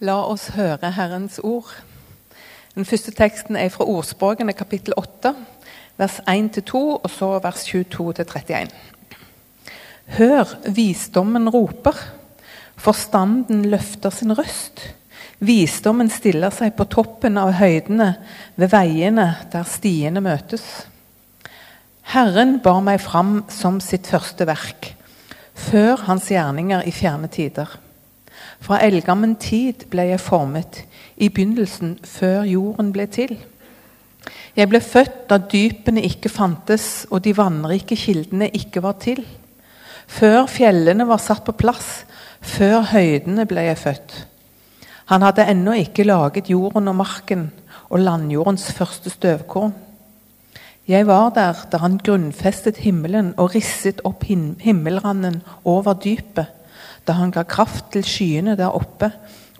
La oss høre Herrens ord. Den første teksten er fra Ordspråkene kapittel 8, vers 1-2, og så vers 22-31. Hør, visdommen roper. Forstanden løfter sin røst. Visdommen stiller seg på toppen av høydene, ved veiene der stiene møtes. Herren bar meg fram som sitt første verk, før hans gjerninger i fjerne tider. Fra eldgammel tid ble jeg formet, i begynnelsen, før jorden ble til. Jeg ble født da dypene ikke fantes og de vannrike kildene ikke var til. Før fjellene var satt på plass, før høydene ble jeg født. Han hadde ennå ikke laget jorden og marken og landjordens første støvkorn. Jeg var der da han grunnfestet himmelen og risset opp himmelranden over dypet da han ga kraft til skyene der oppe,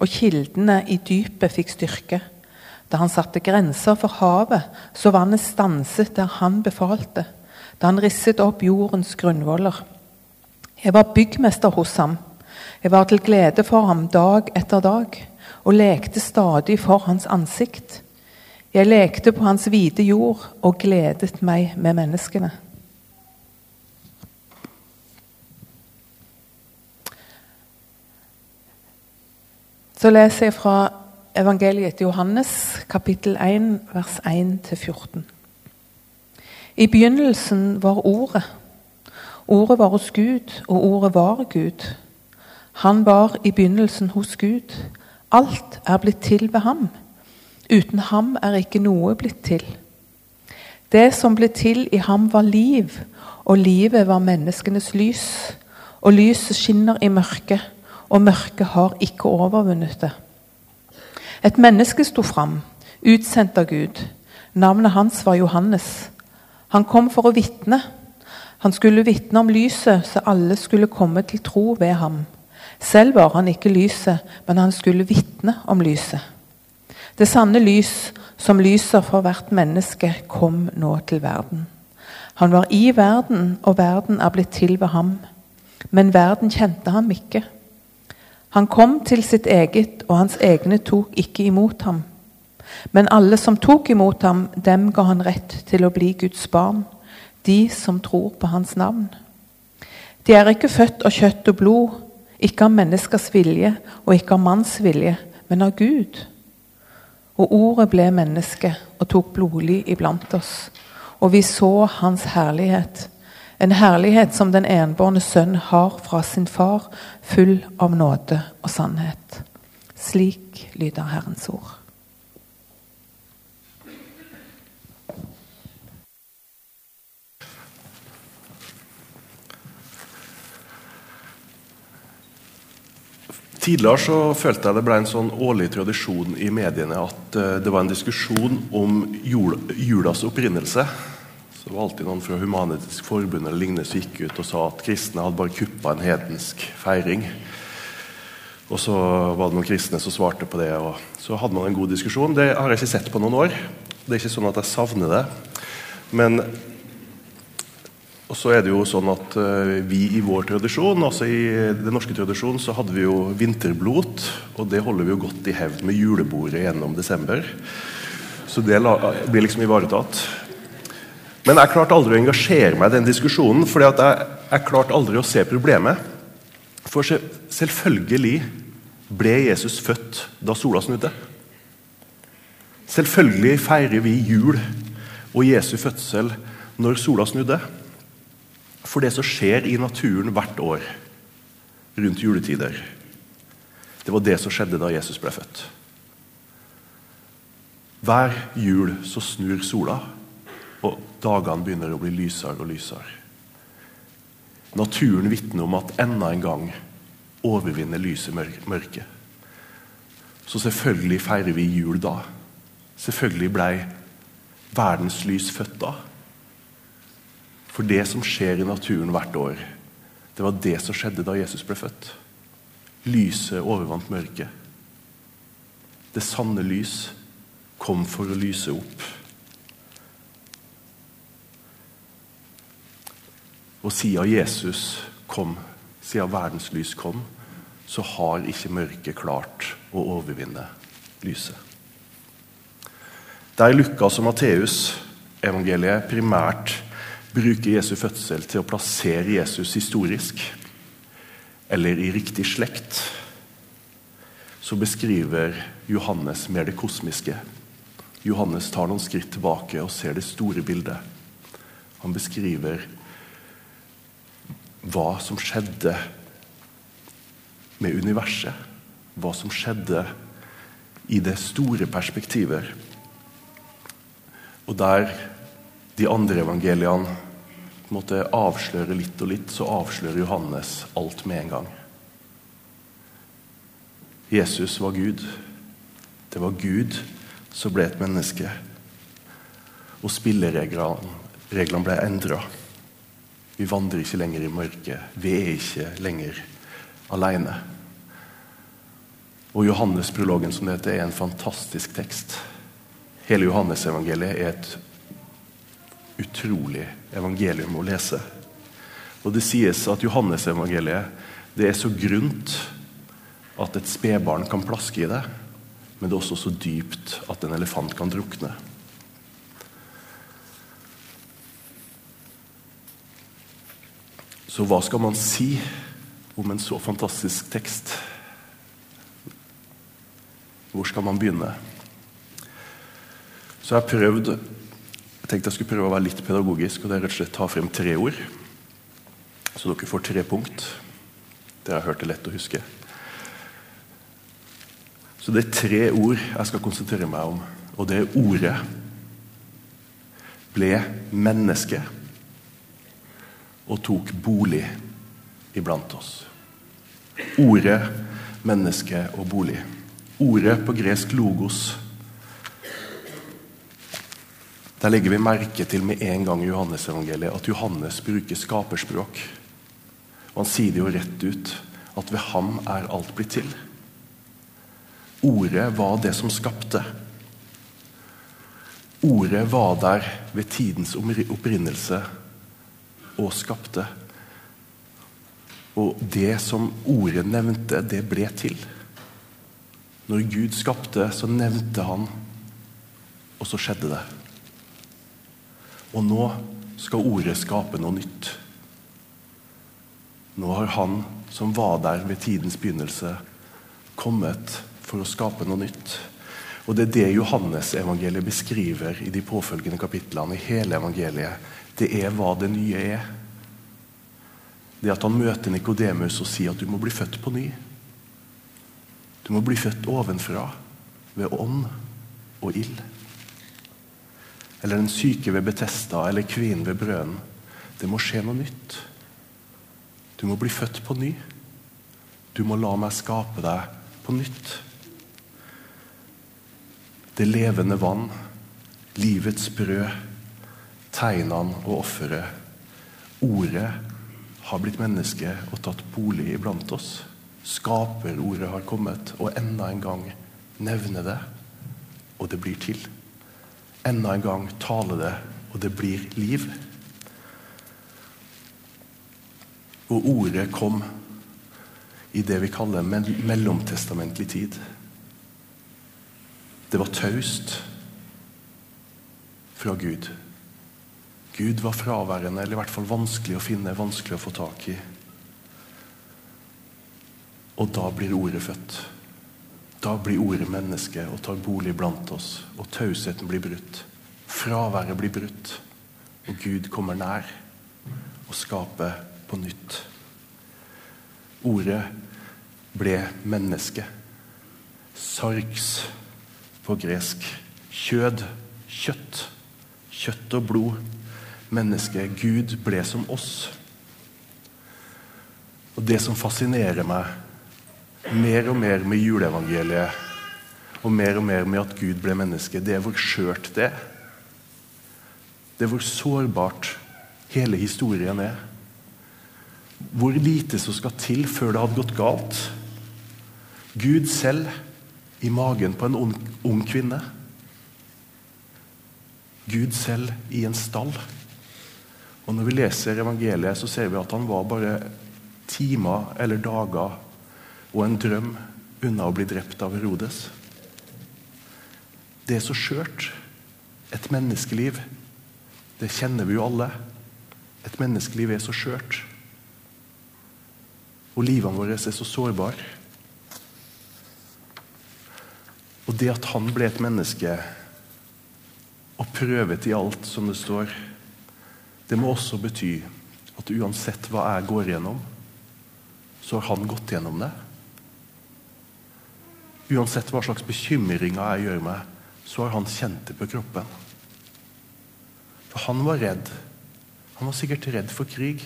og kildene i dypet fikk styrke. Da han satte grenser for havet, så vannet stanset der han befalte. Da han risset opp jordens grunnvoller. Jeg var byggmester hos ham. Jeg var til glede for ham dag etter dag, og lekte stadig for hans ansikt. Jeg lekte på hans hvite jord og gledet meg med menneskene. Så leser jeg fra evangeliet til Johannes, kapittel 1, vers 1-14. I begynnelsen var Ordet. Ordet var hos Gud, og Ordet var Gud. Han var i begynnelsen hos Gud. Alt er blitt til ved ham. Uten ham er ikke noe blitt til. Det som ble til i ham, var liv, og livet var menneskenes lys. Og lyset skinner i mørket og mørket har ikke overvunnet det. Et menneske sto fram, utsendt av Gud. Navnet hans var Johannes. Han kom for å vitne. Han skulle vitne om lyset, så alle skulle komme til tro ved ham. Selv var han ikke lyset, men han skulle vitne om lyset. Det sanne lys, som lyser for hvert menneske, kom nå til verden. Han var i verden, og verden er blitt til ved ham. Men verden kjente ham ikke. Han kom til sitt eget, og hans egne tok ikke imot ham. Men alle som tok imot ham, dem ga han rett til å bli Guds barn, de som tror på hans navn. De er ikke født av kjøtt og blod, ikke av menneskers vilje og ikke av manns vilje, men av Gud. Og ordet ble menneske og tok blodlig iblant oss, og vi så hans herlighet en herlighet som den enbårne sønn har fra sin far, full av nåde og sannhet. Slik lyder Herrens ord. Tidligere så følte jeg det ble en sånn årlig tradisjon i mediene at eh, det var en diskusjon om julas opprinnelse. Det var alltid noen fra Human-Etisk Forbund eller lignende som gikk ut og sa at kristne hadde bare kuppa en hedensk feiring. Og så var det noen kristne som svarte på det, og så hadde man en god diskusjon. Det har jeg ikke sett på noen år. Det er ikke sånn at jeg savner det. Men og så er det jo sånn at uh, Vi i vår tradisjon, altså i den norske tradisjonen, så hadde vi jo vinterblot. Og det holder vi jo godt i hevd med julebordet gjennom desember. Så det blir liksom ivaretatt. Men jeg klarte aldri å engasjere meg i den diskusjonen, for jeg, jeg klarte aldri å se problemet. For selvfølgelig ble Jesus født da sola snudde. Selvfølgelig feirer vi jul og Jesu fødsel når sola snudde. For det som skjer i naturen hvert år rundt juletider, det var det som skjedde da Jesus ble født. Hver jul så snur sola. Og dagene begynner å bli lysere og lysere. Naturen vitner om at enda en gang overvinner lyset mørket. Så selvfølgelig feirer vi jul da. Selvfølgelig ble verdens lys født da. For det som skjer i naturen hvert år, det var det som skjedde da Jesus ble født. Lyset overvant mørket. Det sanne lys kom for å lyse opp. Og siden Jesus kom, siden verdens lys kom, så har ikke mørket klart å overvinne lyset. Der Lukas og Matteus evangeliet primært bruker Jesu fødsel til å plassere Jesus historisk eller i riktig slekt, så beskriver Johannes mer det kosmiske. Johannes tar noen skritt tilbake og ser det store bildet. Han beskriver hva som skjedde med universet. Hva som skjedde i det store perspektivet. Og der de andre evangeliene måtte avsløre litt og litt, så avslører Johannes alt med en gang. Jesus var Gud. Det var Gud som ble et menneske. Og spillereglene ble endra. Vi vandrer ikke lenger i mørket. Vi er ikke lenger alene. Og Johannes-prologen som det heter, er en fantastisk tekst. Hele Johannes-evangeliet er et utrolig evangelium å lese. Og Det sies at Johannes-evangeliet det er så grunt at et spedbarn kan plaske i det, men det er også så dypt at en elefant kan drukne. Så hva skal man si om en så fantastisk tekst? Hvor skal man begynne? Så jeg har prøvd jeg tenkte jeg skulle prøve å være litt pedagogisk og det er rett og slett ta frem tre ord. Så dere får tre punkt. Dere har hørt det lett å huske. Så det er tre ord jeg skal konsentrere meg om. Og det er ordet ble menneske og tok bolig iblant oss. Ordet, menneske og bolig. Ordet på gresk 'logos' Der legger vi merke til med en gang i Johannes-evangeliet at Johannes bruker skaperspråk. Og Han sier det jo rett ut at ved ham er alt blitt til. Ordet var det som skapte. Ordet var der ved tidens opprinnelse og skapte. Og det som ordet nevnte, det ble til. Når Gud skapte, så nevnte han, og så skjedde det. Og nå skal ordet skape noe nytt. Nå har han som var der ved tidens begynnelse, kommet for å skape noe nytt. Og Det er det Johannes-evangeliet beskriver i de påfølgende kapitlene. i hele evangeliet. Det er hva det nye er. Det at han møter Nikodemus og sier at du må bli født på ny. Du må bli født ovenfra, ved ånd og ild. Eller den syke ved Betesta eller kvinnen ved brønnen. Det må skje noe nytt. Du må bli født på ny. Du må la meg skape deg på nytt det levende vann, livets brød, tegnene og offeret. Ordet har blitt menneske og tatt bolig iblant oss. Skaperordet har kommet, og enda en gang nevner det, og det blir til. Enda en gang taler det, og det blir liv. Og ordet kom i det vi kaller mellomtestamentlig tid. Det var taust fra Gud. Gud var fraværende, eller i hvert fall vanskelig å finne, vanskelig å få tak i. Og da blir ordet født. Da blir ordet menneske og tar bolig blant oss. Og tausheten blir brutt. Fraværet blir brutt. Og Gud kommer nær og skaper på nytt. Ordet ble menneske. Sargs på gresk. Kjød, kjøtt. Kjøtt og blod. Menneske. Gud ble som oss. Og Det som fascinerer meg mer og mer med juleevangeliet, og mer og mer med at Gud ble menneske, det er hvor skjørt det er. Det er hvor sårbart hele historien er. Hvor lite som skal til før det hadde gått galt. Gud selv i magen på en ung, ung kvinne. Gud selv i en stall. Og Når vi leser evangeliet, så ser vi at han var bare timer eller dager og en drøm unna å bli drept av Herodes. Det er så skjørt. Et menneskeliv. Det kjenner vi jo alle. Et menneskeliv er så skjørt. Og livene våre er så sårbare. Og det at han ble et menneske og prøvet i alt, som det står, det må også bety at uansett hva jeg går gjennom, så har han gått gjennom det. Uansett hva slags bekymringer jeg gjør meg, så har han kjent det på kroppen. For han var redd. Han var sikkert redd for krig.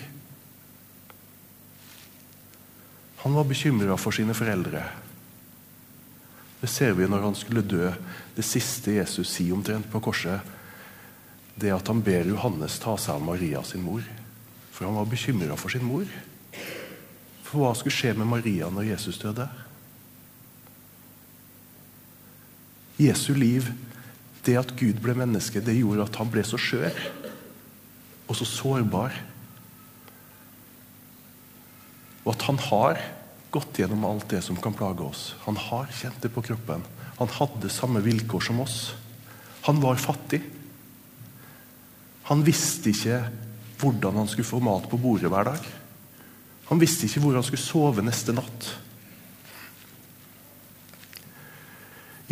Han var bekymra for sine foreldre. Det ser vi når han skulle dø. Det siste Jesus sier omtrent på korset, det er at han ber Johannes ta seg av Maria sin mor. For han var bekymra for sin mor. For hva skulle skje med Maria når Jesus døde? Jesu liv, det at Gud ble menneske, det gjorde at han ble så skjør og så sårbar. Og at han har gått gjennom alt det som kan plage oss. Han har kjent det på kroppen. Han hadde samme vilkår som oss. Han var fattig. Han visste ikke hvordan han skulle få mat på bordet hver dag. Han visste ikke hvor han skulle sove neste natt.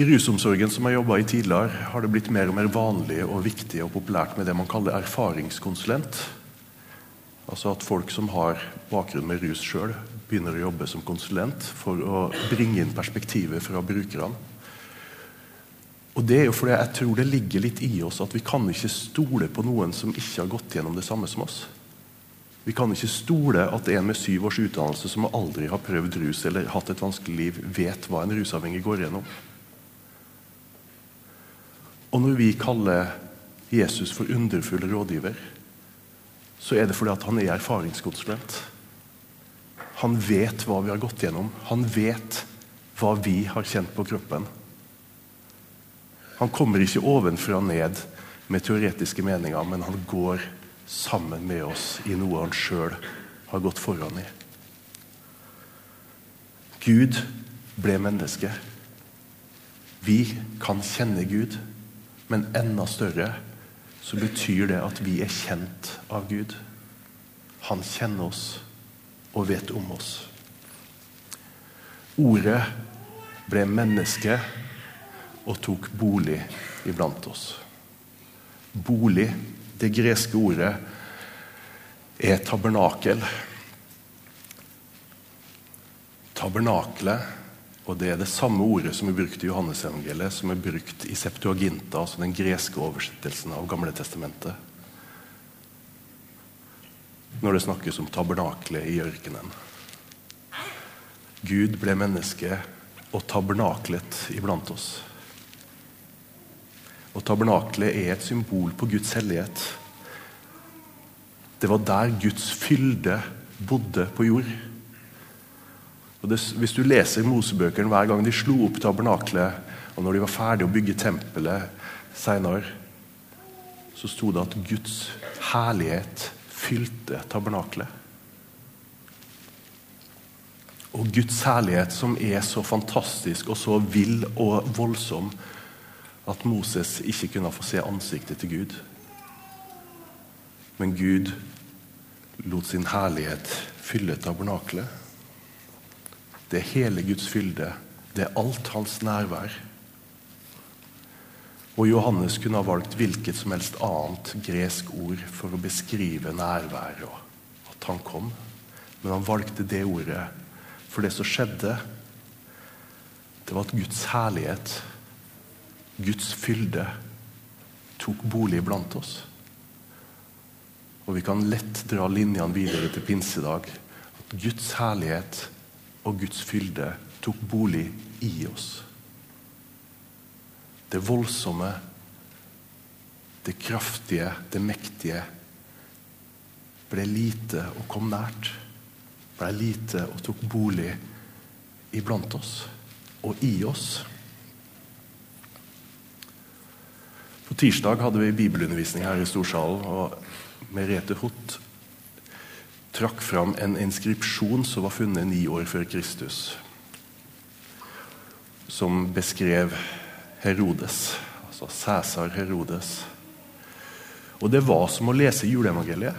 I rusomsorgen som jeg jobba i tidligere, har det blitt mer og mer vanlig og viktig og populært med det man kaller erfaringskonsulent. Altså at folk som har bakgrunn med rus sjøl, begynner å jobbe som konsulent for å bringe inn perspektivet fra brukerne. Og det er jo fordi jeg tror det ligger litt i oss at vi kan ikke stole på noen som ikke har gått gjennom det samme som oss. Vi kan ikke stole at en med syv års utdannelse som aldri har prøvd rus eller hatt et vanskelig liv, vet hva en rusavhengig går gjennom. Og når vi kaller Jesus for underfull rådgiver, så er det fordi han er erfaringskonsulent. Han vet hva vi har gått gjennom. Han vet hva vi har kjent på kroppen. Han kommer ikke ovenfra og ned med teoretiske meninger, men han går sammen med oss i noe han sjøl har gått foran i. Gud ble menneske. Vi kan kjenne Gud, men enda større så betyr det at vi er kjent av Gud. Han kjenner oss og vet om oss. Ordet ble menneske og tok bolig iblant oss. Bolig, det greske ordet, er tabernakel. Tabernakelet, og det er det samme ordet som er brukt i Johannesevangeliet, som er brukt i Septuaginta, altså den greske oversettelsen av Gamle testamentet. Når det snakkes om tabernaklet i ørkenen. Gud ble menneske og tabernaklet iblant oss. Og tabernaklet er et symbol på Guds hellighet. Det var der Guds fylde bodde på jord. Og det, Hvis du leser Mosebøkene hver gang de slo opp tabernaklet, og når de var ferdige å bygge tempelet seinere, så sto det at Guds herlighet fylte tabernaklet. Og Guds herlighet, som er så fantastisk og så vill og voldsom, at Moses ikke kunne få se ansiktet til Gud. Men Gud lot sin herlighet fylle tabernaklet. Det er hele Guds fylde. Det er alt hans nærvær. Og Johannes kunne ha valgt hvilket som helst annet gresk ord for å beskrive nærværet og at han kom. Men han valgte det ordet, for det som skjedde, det var at Guds herlighet Guds fylde tok bolig blant oss. Og vi kan lett dra linjene videre til pinsedag. At Guds herlighet og Guds fylde tok bolig i oss. Det voldsomme, det kraftige, det mektige ble lite og kom nært. Ble lite og tok bolig iblant oss og i oss. På tirsdag hadde vi bibelundervisning her i Storsalen. og Merete Hoth trakk fram en inskripsjon som var funnet ni år før Kristus. som beskrev Herodes, altså Cæsar Herodes. Og det var som å lese juleevangeliet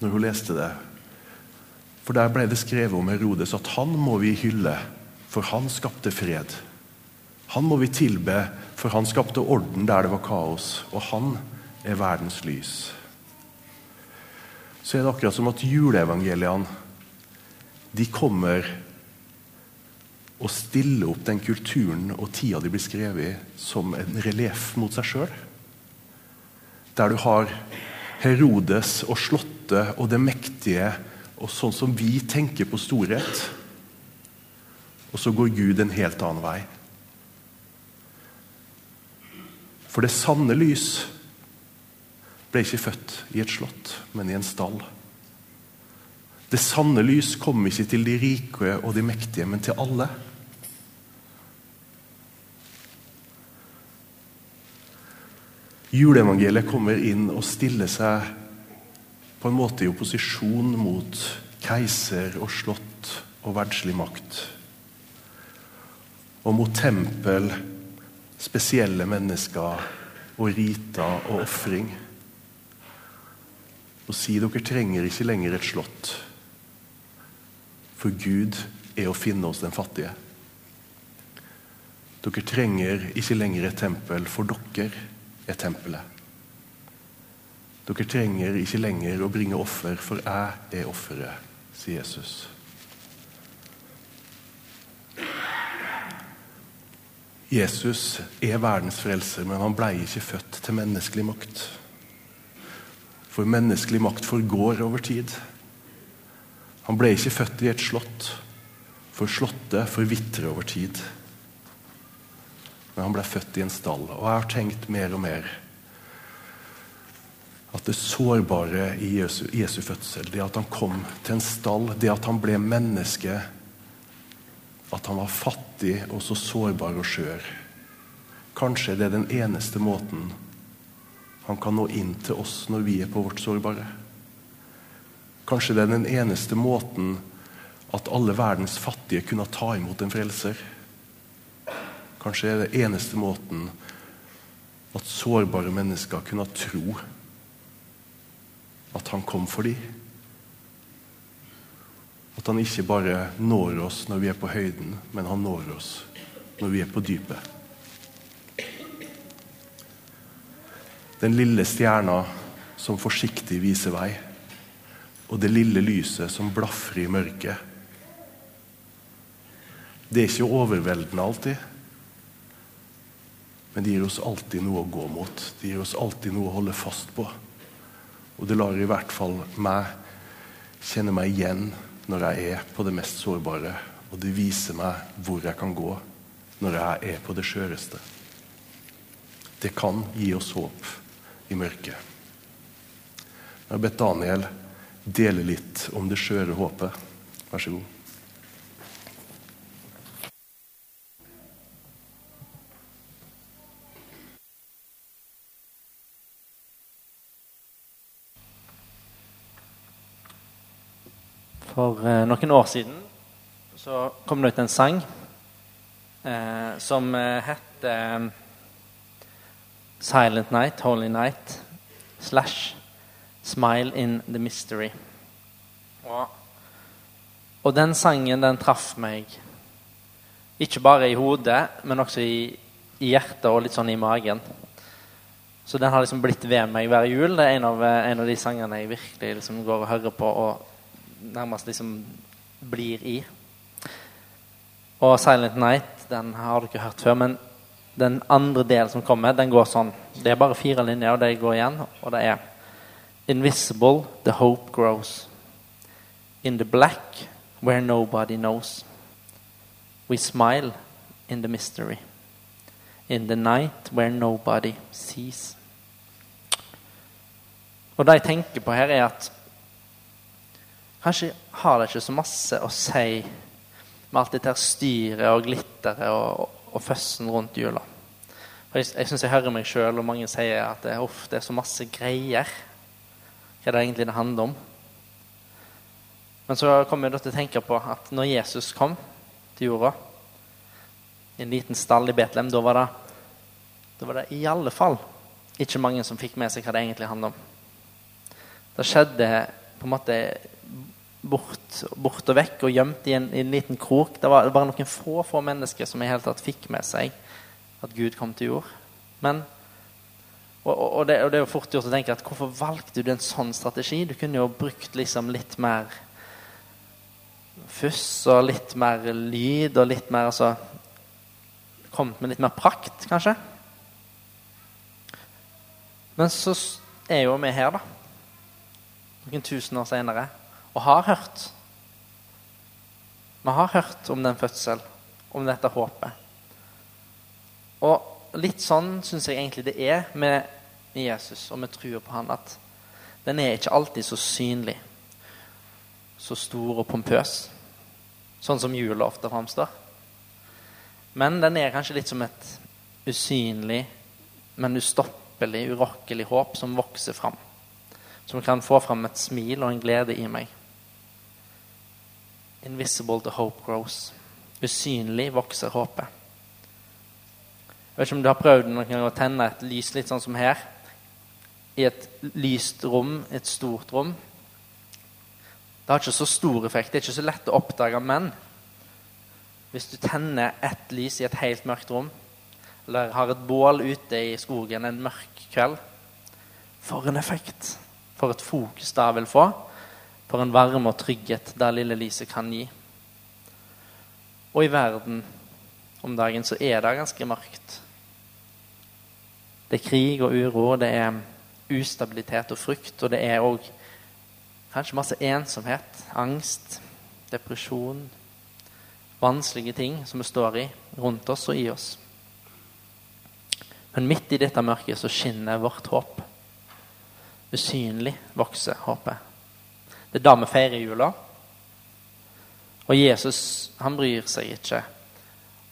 når hun leste det. For der ble det skrevet om Herodes at han må vi hylle, for han skapte fred. Han må vi tilbe, for han skapte orden der det var kaos. Og han er verdens lys. Så er det akkurat som at juleevangeliene de kommer og stille opp den kulturen og tida de blir skrevet i, som en relieff mot seg sjøl. Der du har Herodes og Slottet og det mektige og sånn som vi tenker på storhet. Og så går Gud en helt annen vei. For det sanne lys ble ikke født i et slott, men i en stall. Det sanne lys kom ikke til de rike og de mektige, men til alle. Juleevangeliet kommer inn og stiller seg på en måte i opposisjon mot keiser og slott og verdslig makt. Og mot tempel, spesielle mennesker og riter og ofring. Og si dere trenger ikke lenger et slott, for Gud er å finne hos den fattige. Dere trenger ikke lenger et tempel, for dere er tempelet. Dere trenger ikke lenger å bringe offer, for jeg er offeret, sier Jesus. Jesus er verdens frelser, men han ble ikke født til menneskelig makt. For menneskelig makt forgår over tid. Han ble ikke født i et slott, for slottet forvitrer over tid men han ble født i en stall. Og jeg har tenkt mer og mer at det sårbare i Jesu, Jesu, fødsel, det at han kom til en stall, det at han ble menneske, at han var fattig og så sårbar og skjør Kanskje det er den eneste måten han kan nå inn til oss når vi er på vårt sårbare. Kanskje det er den eneste måten at alle verdens fattige kunne ta imot en frelser. Kanskje er det eneste måten at sårbare mennesker kunne tro at han kom for dem. At han ikke bare når oss når vi er på høyden, men han når oss når vi er på dypet. Den lille stjerna som forsiktig viser vei, og det lille lyset som blafrer i mørket. Det er ikke overveldende alltid. Men det gir oss alltid noe å gå mot. Det gir oss alltid noe å holde fast på. Og det lar i hvert fall meg kjenne meg igjen når jeg er på det mest sårbare. Og det viser meg hvor jeg kan gå når jeg er på det skjøreste. Det kan gi oss håp i mørket. Jeg har bedt Daniel dele litt om det skjøre håpet. Vær så god. For eh, noen år siden så kom det ut en sang eh, som eh, heter 'Silent Night, Holy Night' slash 'Smile in the Mystery'. Og, og den sangen den traff meg ikke bare i hodet, men også i, i, hjertet og litt sånn i magen. Så den har liksom blitt ved meg hver jul. Det er en av, eh, en av de sangene jeg virkelig liksom går og hører på. og nærmest liksom blir i. Og 'Silent Night' den har du ikke hørt før. Men den andre delen som kommer, den går sånn. Det er bare fire linjer, og det går igjen. Og det er Invisible, the hope grows. In the black, where nobody knows. We smile in the mystery. In the night, where nobody sees. Og det jeg tenker på her, er at Kanskje har det ikke så masse å si med alt dette styret og glitteret og, og, føssen rundt jula. Og jeg jeg syns jeg hører meg sjøl, og mange sier at det, uff, det er så masse greier. Hva er det egentlig det handler om? Men så kommer jeg til å tenke på at når Jesus kom til jorda, i en liten stall i Betlehem, da var det, var det i alle fall ikke mange som fikk med seg hva det egentlig handler om. Det skjedde på en måte bort, bort og vekk og gjemt i en, i en liten krok. Det var bare noen få få mennesker som i hele tatt fikk med seg at Gud kom til jord. Men, og, og, det, og det er jo fort gjort å tenke at hvorfor valgte du en sånn strategi? Du kunne jo brukt liksom litt mer fuss og litt mer lyd og litt mer altså, Kommet med litt mer prakt, kanskje. Men så er jo vi her, da. Noen tusen år senere. Og har hørt. Vi har hørt om den fødsel, om dette håpet. Og litt sånn syns jeg egentlig det er med Jesus og med trua på han, at den er ikke alltid så synlig, så stor og pompøs, sånn som jula ofte framstår. Men den er kanskje litt som et usynlig, men ustoppelig, urokkelig håp som vokser fram. Som kan få fram et smil og en glede i meg. Invisible the hope grows. Usynlig vokser håpet. Jeg vet ikke om du har prøvd noen gang å tenne et lys litt sånn som her. I et lyst rom, et stort rom. Det har ikke så stor effekt. Det er ikke så lett å oppdage. Men hvis du tenner ett lys i et helt mørkt rom, eller har et bål ute i skogen en mørk kveld For en effekt! For et fokus det vil få. For en varme og trygghet der lille lyset kan gi. Og i verden om dagen så er det ganske mørkt. Det er krig og uro, det er ustabilitet og frykt, og det er òg kanskje masse ensomhet, angst, depresjon Vanskelige ting som vi står i rundt oss og i oss. Men midt i dette mørket så skinner vårt håp. Usynlig vokser håpet. Det er da vi feirer jula. Og Jesus han bryr seg ikke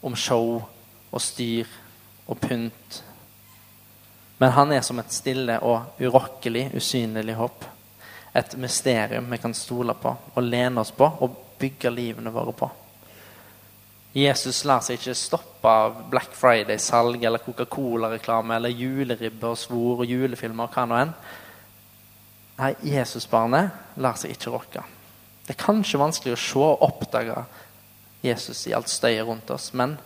om show og styr og pynt. Men han er som et stille og urokkelig, usynlig håp. Et mysterium vi kan stole på og lene oss på og bygge livene våre på. Jesus lar seg ikke stoppe av Black Friday-salg eller Coca-Cola-reklame eller juleribbe og svor og julefilmer og hva nå enn. Nei, Jesusbarnet lar seg ikke rokke. Det er kanskje vanskelig å se og oppdage Jesus i alt støyet rundt oss, men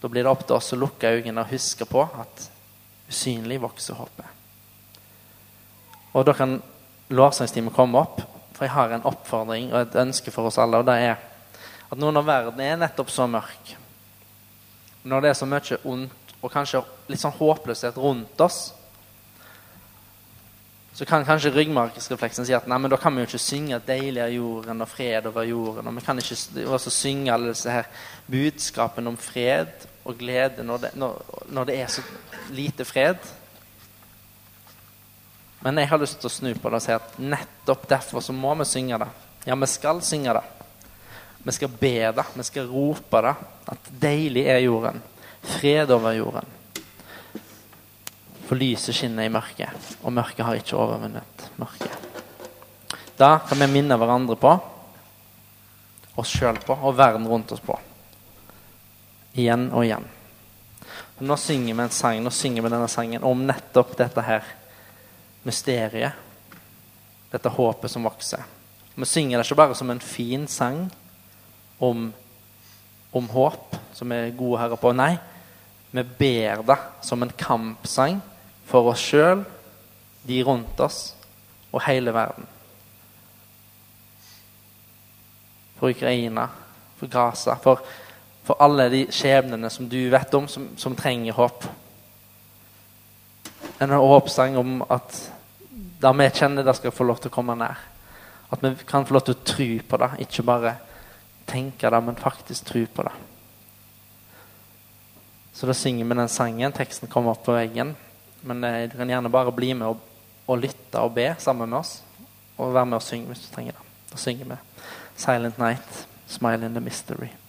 da blir det opp til oss å lukke øynene og huske på at usynlig vokser håpet. Og da kan lovsangstimen komme opp, for jeg har en oppfordring og et ønske for oss alle, og det er at nå når verden er nettopp så mørk, når det er så mye ondt og kanskje litt sånn håpløshet rundt oss, så kan kanskje ryggmargsrefleksen si at nei, men da kan vi jo ikke synge 'deilig er jorden' og 'fred over jorden'. og Vi kan ikke også synge alle disse her budskapene om fred og glede når det, når, når det er så lite fred. Men jeg har lyst til å snu på det og si at nettopp derfor så må vi synge det. Ja, vi skal synge det. Vi skal be det, vi skal rope det. At deilig er jorden. Fred over jorden. For lyset skinner i mørket, og mørket har ikke overvunnet mørket. Da kan vi minne hverandre på, oss sjøl på, og verden rundt oss på. Igjen og igjen. Nå synger vi en sang, nå synger vi denne sangen om nettopp dette her mysteriet. Dette håpet som vokser. Vi synger det ikke bare som en fin sang om, om håp, som vi er gode herrer på. Nei, vi ber det som en kampsang for oss sjøl, de rundt oss og hele verden. For Ukraina, for Gaza, for, for alle de skjebnene som du vet om, som, som trenger håp. En håpsang om at det vi kjenner, det skal få lov til å komme nær. At vi kan få lov til å tro på det, ikke bare tenke det, men faktisk tro på det. Så da synger vi den sangen. Teksten kommer opp på veggen. Men eh, du kan gjerne bare bli med og, og, lytte og be sammen med oss. Og være med og synge hvis du trenger det. Da synger vi 'Silent Night', 'Smile in the Mystery'.